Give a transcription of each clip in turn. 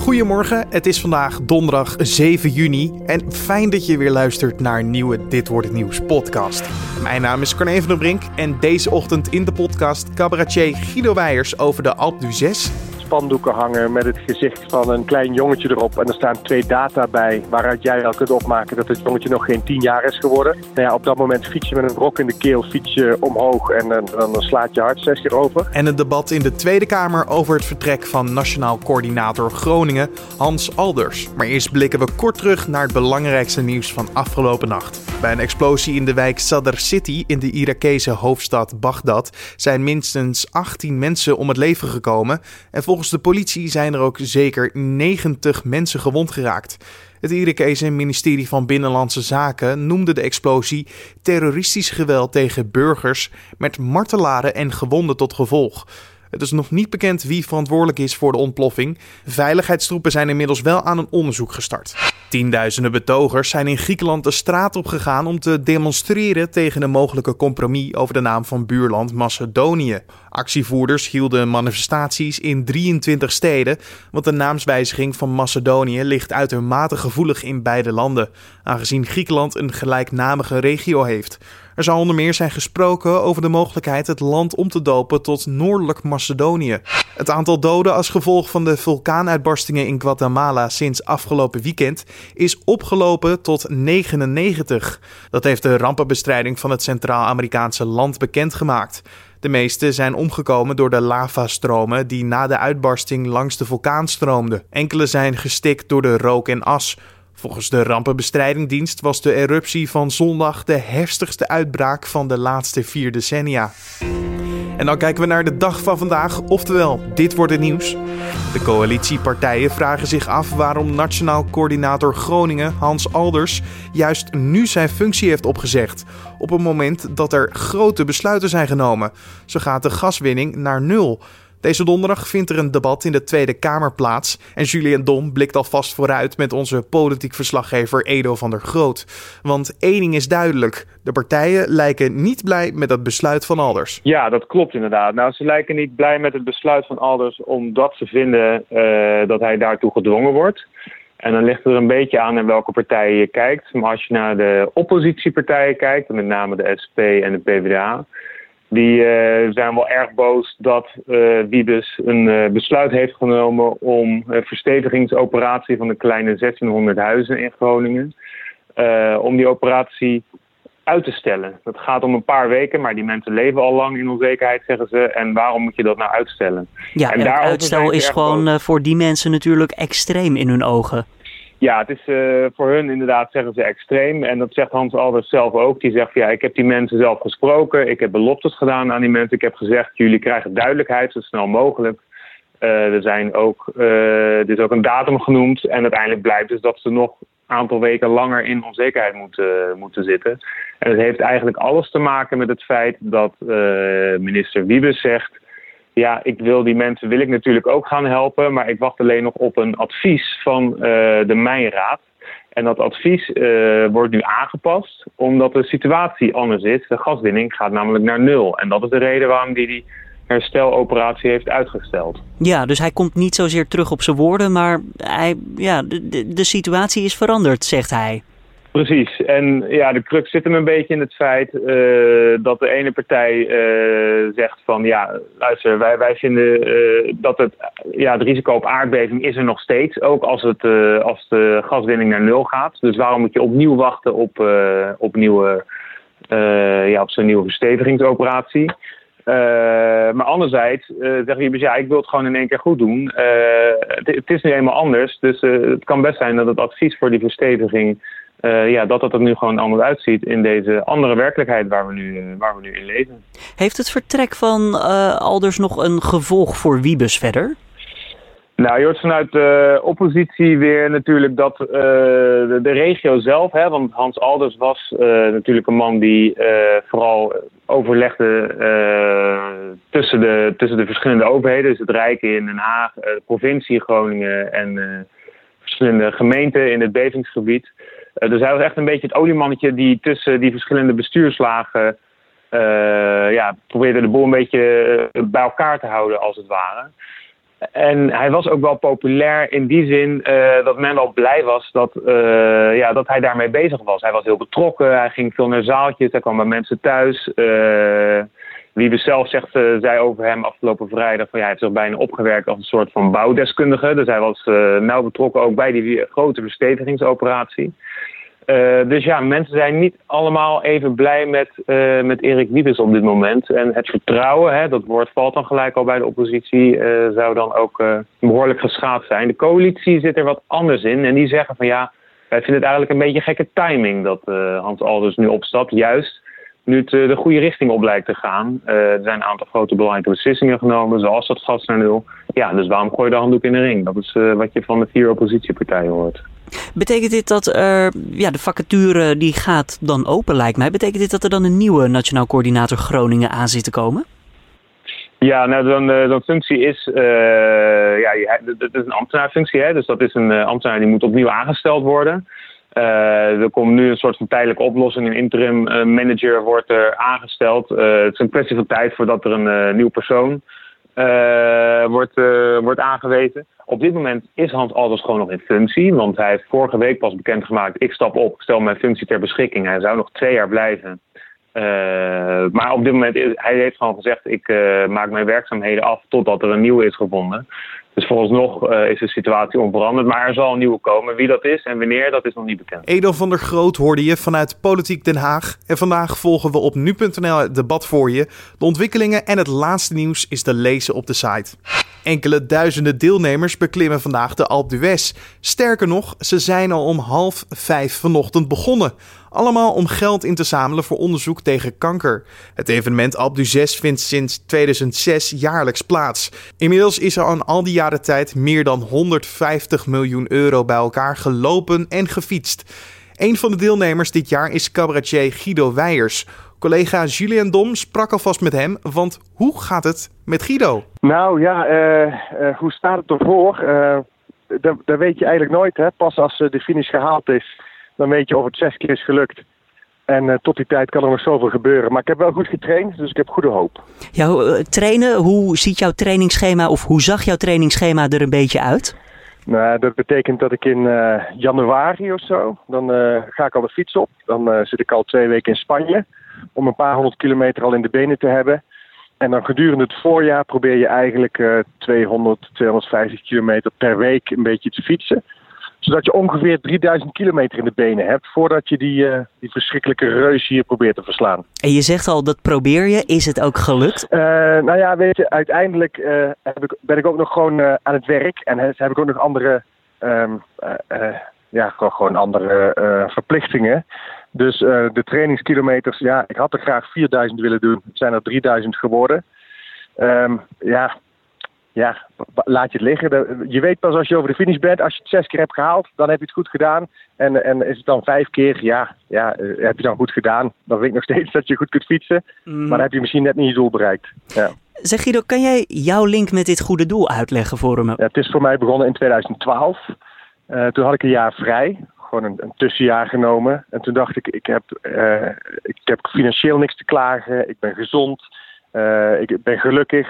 Goedemorgen, het is vandaag donderdag 7 juni en fijn dat je weer luistert naar een nieuwe Dit Wordt Het Nieuws podcast. Mijn naam is Carne van der Brink en deze ochtend in de podcast cabaretier Guido Weijers over de Alp du 6 spandoeken hangen met het gezicht van een klein jongetje erop. En er staan twee data bij waaruit jij al kunt opmaken dat het jongetje nog geen tien jaar is geworden. Nou ja, op dat moment fiets je met een rok in de keel, fiets omhoog en, en dan slaat je hart zes keer over. En een debat in de Tweede Kamer over het vertrek van Nationaal Coördinator Groningen, Hans Alders. Maar eerst blikken we kort terug naar het belangrijkste nieuws van afgelopen nacht. Bij een explosie in de wijk Sadr City in de Irakese hoofdstad Bagdad zijn minstens 18 mensen om het leven gekomen. En volgens de politie zijn er ook zeker 90 mensen gewond geraakt. Het Irakese ministerie van Binnenlandse Zaken noemde de explosie terroristisch geweld tegen burgers met martelaren en gewonden tot gevolg. Het is nog niet bekend wie verantwoordelijk is voor de ontploffing. Veiligheidstroepen zijn inmiddels wel aan een onderzoek gestart. Tienduizenden betogers zijn in Griekenland de straat op gegaan om te demonstreren tegen een mogelijke compromis over de naam van buurland Macedonië. Actievoerders hielden manifestaties in 23 steden, want de naamswijziging van Macedonië ligt uitermate gevoelig in beide landen, aangezien Griekenland een gelijknamige regio heeft. Er zal onder meer zijn gesproken over de mogelijkheid het land om te dopen tot Noordelijk Macedonië. Het aantal doden als gevolg van de vulkaanuitbarstingen in Guatemala sinds afgelopen weekend is opgelopen tot 99. Dat heeft de rampenbestrijding van het Centraal-Amerikaanse land bekendgemaakt. De meeste zijn omgekomen door de lavastromen die na de uitbarsting langs de vulkaan stroomden. Enkele zijn gestikt door de rook en as. Volgens de rampenbestrijdingdienst was de eruptie van zondag de heftigste uitbraak van de laatste vier decennia. En dan kijken we naar de dag van vandaag, oftewel, dit wordt het nieuws. De coalitiepartijen vragen zich af waarom Nationaal Coördinator Groningen, Hans Alders, juist nu zijn functie heeft opgezegd. Op een moment dat er grote besluiten zijn genomen. Zo gaat de gaswinning naar nul. Deze donderdag vindt er een debat in de Tweede Kamer plaats. En Julien Dom blikt alvast vooruit met onze politiek verslaggever Edo van der Groot. Want één ding is duidelijk: de partijen lijken niet blij met het besluit van Alders. Ja, dat klopt inderdaad. Nou, ze lijken niet blij met het besluit van Alders omdat ze vinden uh, dat hij daartoe gedwongen wordt. En dan ligt er een beetje aan naar welke partijen je kijkt. Maar als je naar de oppositiepartijen kijkt, met name de SP en de PvdA die uh, zijn wel erg boos dat uh, Wiebes een uh, besluit heeft genomen om een verstevigingsoperatie van de kleine 1600 huizen in Groningen, om die operatie uit te stellen. Dat gaat om een paar weken, maar die mensen leven al lang in onzekerheid, zeggen ze. En waarom moet je dat nou uitstellen? Ja, en, en uitstel is gewoon voor die mensen natuurlijk extreem in hun ogen. Ja, het is uh, voor hun inderdaad, zeggen ze, extreem. En dat zegt Hans Alders zelf ook. Die zegt, ja, ik heb die mensen zelf gesproken. Ik heb beloftes gedaan aan die mensen. Ik heb gezegd, jullie krijgen duidelijkheid zo snel mogelijk. Uh, er, zijn ook, uh, is ook een datum genoemd. En uiteindelijk blijkt dus dat ze nog een aantal weken langer in onzekerheid moeten, moeten zitten. En het heeft eigenlijk alles te maken met het feit dat minister Wiebes zegt ja, ik wil die mensen wil ik natuurlijk ook gaan helpen, maar ik wacht alleen nog op een advies van uh, de Mijnraad. En dat advies uh, wordt nu aangepast omdat de situatie anders is. De gaswinning gaat namelijk naar nul. En dat is de reden waarom die die hersteloperatie heeft uitgesteld. Ja, dus hij komt niet zozeer terug op zijn woorden, maar hij, ja, de, de situatie is veranderd, zegt hij. Precies. En ja, de crux zit hem een beetje in het feit uh, dat de ene partij uh, zegt van ja, luister, wij, wij vinden uh, dat het, ja, het risico op aardbeving is er nog steeds, ook als, het, als de gaswinning naar nul gaat. Dus waarom moet je opnieuw wachten op, op, nieuwe, ja, op zo'n nieuwe verstevigingsoperatie? maar anderzijds uh, zeggen je, ja, ik wil het gewoon in één keer goed doen. Het, het, is nu eenmaal anders, dus het kan best zijn dat het advies voor die versteviging uh, ja, dat dat er nu gewoon anders uitziet in deze andere werkelijkheid waar we nu, uh, waar we nu in leven. Heeft het vertrek van uh, Alders nog een gevolg voor Wiebes verder? Nou, je hoort vanuit de oppositie weer natuurlijk dat de, de, regio zelf, hè, want Hans Alders was natuurlijk een man die vooral overlegde tussen, de, tussen de verschillende overheden, dus het Rijk in Den Haag, de provincie Groningen en verschillende gemeenten in het bevingsgebied. Uh, dus hij was echt een beetje het oliemannetje die tussen die verschillende bestuurslagen uh, ja, probeerde de boel een beetje eh, bij elkaar te houden, als het ware. En hij was ook wel populair in die zin dat men wel blij was dat, ja, dat hij daarmee bezig was. Hij was heel betrokken, hij ging veel naar zaaltjes, hij kwam bij mensen thuis. Wiebe zelf zegt, zei over hem afgelopen vrijdag van ja, hij heeft zich bijna opgewerkt als een soort van bouwdeskundige. Dus hij was nauw betrokken ook bij die grote verstevigingsoperatie. Uh, dus ja, mensen zijn niet allemaal even blij met, uh, met Erik Wiebes op dit moment. En het vertrouwen, hè, dat woord valt dan gelijk al bij de oppositie, uh, zou dan ook behoorlijk geschaad zijn. De coalitie zit er wat anders in en die zeggen van ja, wij vinden het eigenlijk een beetje gekke timing dat Hans Alders nu opstapt. Juist nu het de goede richting op lijkt te gaan. er zijn een aantal grote belangrijke beslissingen genomen, zoals dat gas naar nul. Ja, dus waarom gooi je de handdoek in de ring? Dat is wat je van de vier oppositiepartijen hoort. Betekent dit dat er, ja, de vacature die gaat dan open lijkt mij. Betekent dit dat er dan een nieuwe Nationaal Coördinator Groningen aan zit te komen? Ja, nou, dan, zo'n functie is, uh, ja, dat is een ambtenaarfunctie, hè, dus dat is een ambtenaar die moet opnieuw aangesteld worden. Er komt nu een soort van tijdelijke oplossing, een interim manager wordt er aangesteld. het is een kwestie van tijd voordat er een nieuw persoon wordt, wordt aangewezen. Op dit moment is Hans Alders gewoon nog in functie. Want hij heeft vorige week pas bekendgemaakt: ik stap op, stel mijn functie ter beschikking. Hij zou nog twee jaar blijven. Uh, maar op dit moment, is, hij gewoon gezegd: ik uh, maak mijn werkzaamheden af totdat er een nieuwe is gevonden. Dus vooralsnog uh, is de situatie onveranderd. Maar er zal een nieuwe komen. Wie dat is en wanneer, dat is nog niet bekend. Edel van der Groot hoorde je vanuit Politiek Den Haag. En vandaag volgen we op nu.nl het debat voor je. De ontwikkelingen en het laatste nieuws is te lezen op de site. Enkele duizenden deelnemers beklimmen vandaag de Alpe d'Huez. Sterker nog, ze zijn al om half vijf vanochtend begonnen. Allemaal om geld in te zamelen voor onderzoek tegen kanker. Het evenement Alpe d'Huez vindt sinds 2006 jaarlijks plaats. Inmiddels is er aan al die jaren tijd meer dan 150 miljoen euro bij elkaar gelopen en gefietst. Een van de deelnemers dit jaar is cabaretier Guido Weijers. Collega Julien Dom sprak alvast met hem, want hoe gaat het met Guido? Nou ja, uh, uh, hoe staat het ervoor? Uh, dat, dat, weet je eigenlijk nooit. Hè? Pas als de finish gehaald is, dan weet je of het zes keer is gelukt. En tot die tijd kan er nog zoveel gebeuren. Maar ik heb wel goed getraind, dus ik heb goede hoop. Jouw trainen, hoe ziet jouw trainingsschema of hoe zag jouw trainingsschema er een beetje uit? Nou, dat betekent dat ik in januari of zo, dan ga ik al de fiets op. Dan zit ik al twee weken in Spanje om een paar honderd kilometer al in de benen te hebben. En dan gedurende het voorjaar probeer je eigenlijk uh, 200, 250 kilometer per week een beetje te fietsen. Zodat je ongeveer 3000 kilometer in de benen hebt voordat je die, uh, die verschrikkelijke reus hier probeert te verslaan. En je zegt al, dat probeer je. Is het ook gelukt? Uh, nou ja, weet je, uiteindelijk uh, heb ik, ben ik ook nog gewoon aan het werk. En heb ik ook nog andere, um, ja, gewoon andere verplichtingen. Dus uh, de trainingskilometers, ja, ik had er graag 4000 willen doen. Het zijn er 3000 geworden. Um, ja, ja, laat je het liggen. Je weet pas als je over de finish bent, als je het zes keer hebt gehaald, dan heb je het goed gedaan. En, en is het dan vijf keer, ja, ja, eh, heb je dan goed gedaan. Dan weet ik nog steeds dat je goed kunt fietsen. Mm. Maar dan heb je misschien net niet je doel bereikt. Ja. Zeg Guido, kan jij jouw link met dit goede doel uitleggen voor me? Ja, het is voor mij begonnen in 2012. Uh, toen had ik een jaar vrij gewoon een, een, tussenjaar genomen. En toen dacht ik, ik heb, uh, ik heb financieel niks te klagen. Ik ben gezond. Uh, ik ben gelukkig.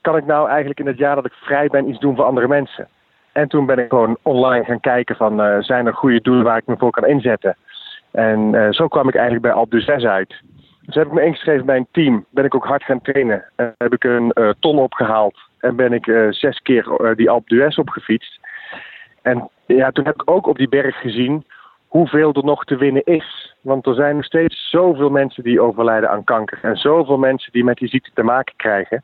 Kan ik nou eigenlijk in het jaar dat ik vrij ben iets doen voor andere mensen? En toen ben ik gewoon online gaan kijken van, uh, zijn er goede doelen waar ik me voor kan inzetten? En zo kwam ik eigenlijk bij Alpe 6 uit. Dus heb ik me ingeschreven bij een team. Ben ik ook hard gaan trainen. En heb ik een ton opgehaald. En ben ik zes keer die Alpe d'Huez opgefietst. En ja, toen heb ik ook op die berg gezien hoeveel er nog te winnen is. Want er zijn nog steeds zoveel mensen die overlijden aan kanker. En zoveel mensen die met die ziekte te maken krijgen.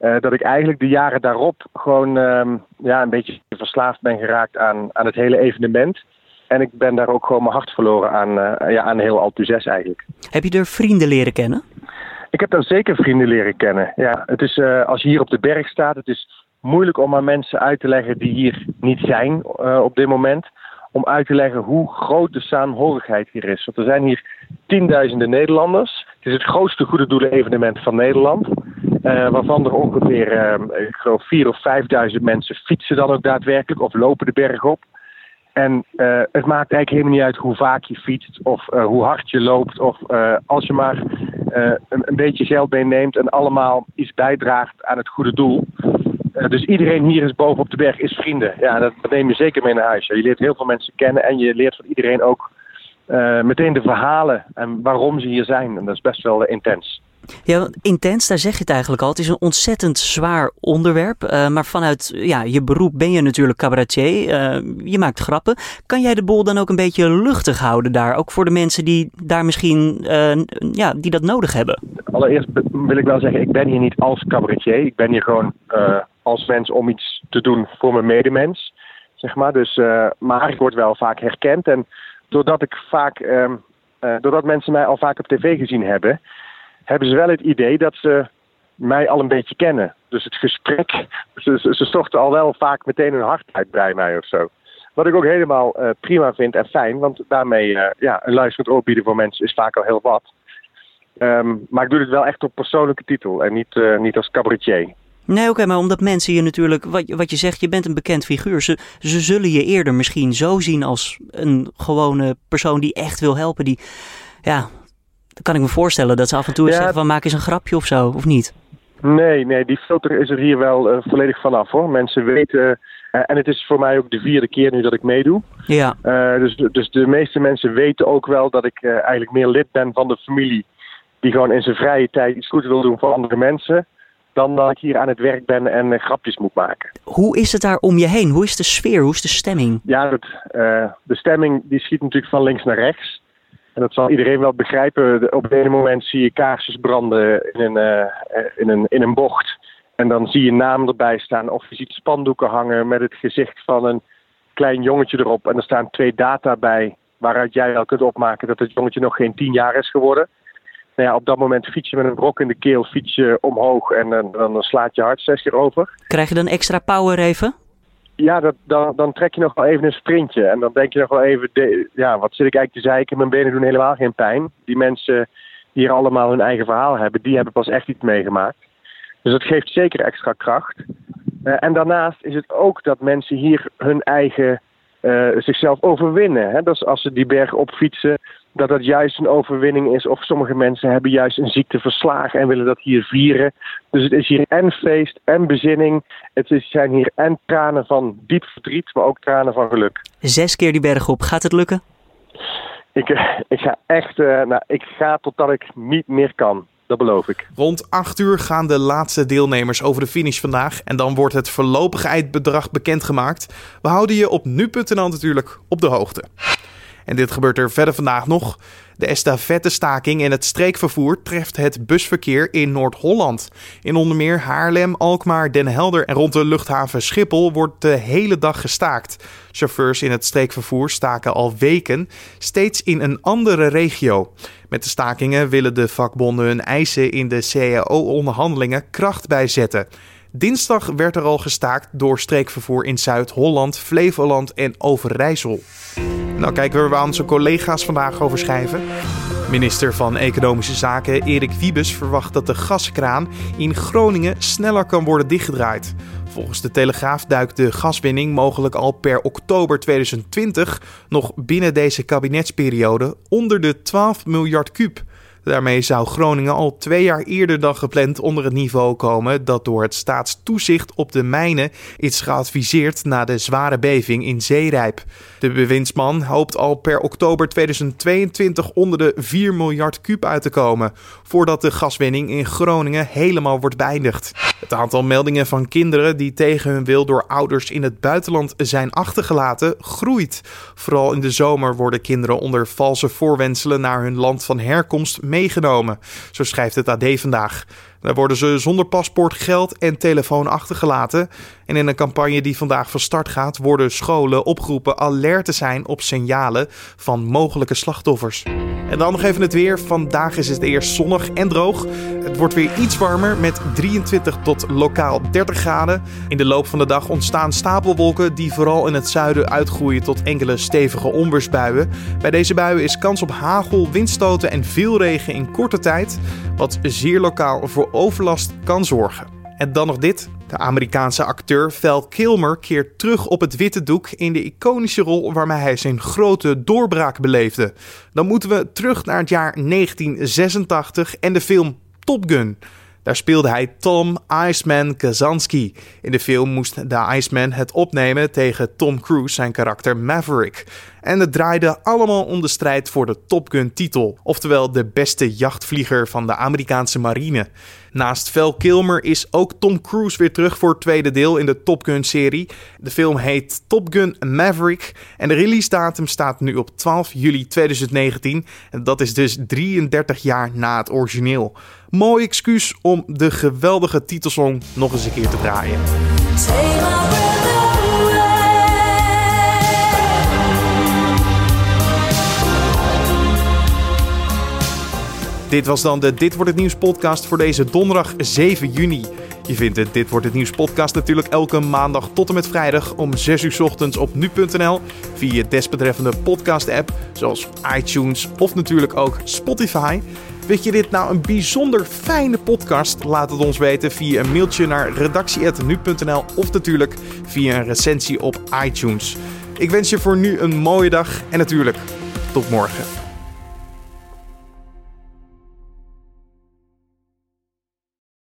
Uh, dat ik eigenlijk de jaren daarop gewoon um, ja, een beetje verslaafd ben geraakt aan, aan het hele evenement. En ik ben daar ook gewoon mijn hart verloren aan, uh, ja, aan heel Alpe 6 eigenlijk. Heb je er vrienden leren kennen? Ik heb daar zeker vrienden leren kennen. Ja, het is, uh, als je hier op de berg staat, het is moeilijk om aan mensen uit te leggen die hier niet zijn op dit moment. Om uit te leggen hoe groot de saamhorigheid hier is. Want er zijn hier tienduizenden Nederlanders. Het is het grootste goede doelen evenement van Nederland. Uh, waarvan er ongeveer, uh, ik geloof, 4.000 of 5.000 mensen fietsen dan ook daadwerkelijk of lopen de berg op. En uh, het maakt eigenlijk helemaal niet uit hoe vaak je fietst of hoe hard je loopt. Of als je maar een, een, beetje geld meeneemt en allemaal iets bijdraagt aan het goede doel. Eh, dus iedereen hier is boven op de berg is vrienden. Ja, dat, neem je zeker mee naar huis. Je leert heel veel mensen kennen en je leert van iedereen ook meteen de verhalen en waarom ze hier zijn. En dat is best wel intens. Ja, intens, daar zeg je het eigenlijk al. Het is een ontzettend zwaar onderwerp. Uh, maar vanuit ja, je beroep ben je natuurlijk cabaretier. Uh, je maakt grappen. Kan jij de bol dan ook een beetje luchtig houden daar? Ook voor de mensen die daar misschien uh, ja, die dat nodig hebben. Allereerst wil ik wel zeggen, ik ben hier niet als cabaretier. Ik ben hier gewoon als mens om iets te doen voor mijn medemens. Zeg maar. dus, maar ik word wel vaak herkend. En doordat ik vaak, ehm, doordat mensen mij al vaak op tv gezien hebben hebben ze wel het idee dat ze mij al een beetje kennen. Dus het gesprek, ze, ze storten al wel vaak meteen hun hart uit bij mij of zo. Wat ik ook helemaal uh, prima vind en fijn, want daarmee uh, ja, een luisterend oor bieden voor mensen is vaak al heel wat. Um, maar ik doe het wel echt op persoonlijke titel en niet, uh, niet als cabaretier. Nee, oké, maar omdat mensen je natuurlijk, wat, wat je zegt, je bent een bekend figuur. Ze, ze zullen je eerder misschien zo zien als een gewone persoon die echt wil helpen. Die, ja, dan kan ik me voorstellen dat ze af en toe eens zeggen van maak eens een grapje of zo, of niet? Nee, nee, die filter is er hier wel uh, volledig vanaf hoor. Mensen weten, uh, en het is voor mij ook de vierde keer nu dat ik meedoe. Ja. Uh, dus, dus de meeste mensen weten ook wel dat ik eigenlijk meer lid ben van de familie. Die gewoon in zijn vrije tijd iets goeds wil doen voor andere mensen. Dan dat ik hier aan het werk ben en grapjes moet maken. Hoe is het daar om je heen? Hoe is de sfeer? Hoe is de stemming? Ja, de stemming die schiet natuurlijk van links naar rechts. En dat zal iedereen wel begrijpen. Op het ene moment zie je kaarsjes branden in een, uh, in, een, in een bocht. En dan zie je naam erbij staan. Of je ziet spandoeken hangen met het gezicht van een klein jongetje erop. En er staan twee data bij. Waaruit jij wel kunt opmaken dat het jongetje nog geen tien jaar is geworden. Nou ja, op dat moment fiets je met een brok in de keel, fiets je omhoog en dan, dan slaat je hart zes keer over. Krijg je dan extra power even? Ja, dan, dan trek je nog wel even een sprintje. En dan denk je nog wel even, ja, wat zit ik eigenlijk te zeiken? Mijn benen doen helemaal geen pijn. Die mensen die hier allemaal hun eigen verhaal hebben, die hebben pas echt iets meegemaakt. Dus dat geeft zeker extra kracht. Uh, en daarnaast is het ook dat mensen hier hun eigen zichzelf overwinnen. Hè? Als ze die berg opfietsen, dat dat juist een overwinning is. Of sommige mensen hebben juist een ziekte verslagen en willen dat hier vieren. Dus het is hier en feest en bezinning. Het zijn hier en tranen van diep verdriet, maar ook tranen van geluk. Zes keer die berg op, gaat het lukken? Ik, eh, ik ga echt, uh, nou, ik ga totdat ik niet meer kan. Dat beloof ik. Rond 8 uur gaan de laatste deelnemers over de finish vandaag. En dan wordt het voorlopige eindbedrag bekendgemaakt. We houden je op nu.nl natuurlijk op de hoogte. En dit gebeurt er verder vandaag nog. De estafette-staking en het streekvervoer treft het busverkeer in Noord-Holland. In onder meer Haarlem, Alkmaar, Den Helder en rond de luchthaven Schiphol wordt de hele dag gestaakt. Chauffeurs in het streekvervoer staken al weken, steeds in een andere regio. Met de stakingen willen de vakbonden hun eisen in de CAO-onderhandelingen kracht bijzetten. Dinsdag werd er al gestaakt door streekvervoer in Zuid-Holland, Flevoland en Overijssel. Nou kijken we waar onze collega's vandaag over schrijven. Minister van Economische Zaken Erik Wiebes verwacht dat de gaskraan in Groningen sneller kan worden dichtgedraaid. Volgens de Telegraaf duikt de gaswinning mogelijk al per oktober 2020 nog binnen deze kabinetsperiode onder de 12 miljard kuub. Daarmee zou Groningen al twee jaar eerder dan gepland onder het niveau komen dat door het staatstoezicht op de mijnen is geadviseerd na de zware beving in Zeerijp. De bewindsman hoopt al per oktober 2022 onder de 4 miljard kuub uit te komen, voordat de gaswinning in Groningen helemaal wordt beëindigd. Het aantal meldingen van kinderen die tegen hun wil door ouders in het buitenland zijn achtergelaten groeit. Vooral in de zomer worden kinderen onder valse voorwenselen naar hun land van herkomst Zo schrijft het AD vandaag. Daar worden ze zonder paspoort, geld en telefoon achtergelaten. En in een campagne die vandaag van start gaat, worden scholen opgeroepen alert te zijn op signalen van mogelijke slachtoffers. En dan nog even het weer. Vandaag is het eerst zonnig en droog. Het wordt weer iets warmer met 23 tot lokaal 30 graden. In de loop van de dag ontstaan stapelwolken die vooral in het zuiden uitgroeien tot enkele stevige onweersbuien. Bij deze buien is kans op hagel, windstoten en veel regen in korte tijd, wat zeer lokaal voor overlast kan zorgen. En dan nog dit. De Amerikaanse acteur Val Kilmer keert terug op het witte doek in de iconische rol waarmee hij zijn grote doorbraak beleefde. Dan moeten we terug naar het jaar 1986 en de film Top Gun. Daar speelde hij Tom Iceman Kazanski. In de film moest de Iceman het opnemen tegen Tom Cruise, zijn karakter Maverick. En het draaide allemaal om de strijd voor de Top Gun titel, oftewel de beste jachtvlieger van de Amerikaanse marine. Naast Val Kilmer is ook Tom Cruise weer terug voor het tweede deel in de Top Gun serie. De film heet Top Gun Maverick en de release datum staat nu op 12 juli 2019. En dat is dus 33 jaar na het origineel. Mooi excuus om de geweldige titelsong nog eens een keer te draaien. Dit was dan de Dit wordt het nieuws podcast voor deze donderdag 7 juni. Je vindt de Dit wordt het nieuws podcast natuurlijk elke maandag tot en met vrijdag om 6 uur ochtends op nu.nl via je desbetreffende podcast app zoals iTunes of natuurlijk ook Spotify. Vind je dit nou een bijzonder fijne podcast? Laat het ons weten via een mailtje naar redactie.nu.nl of natuurlijk via een recensie op iTunes. Ik wens je voor nu een mooie dag en natuurlijk tot morgen.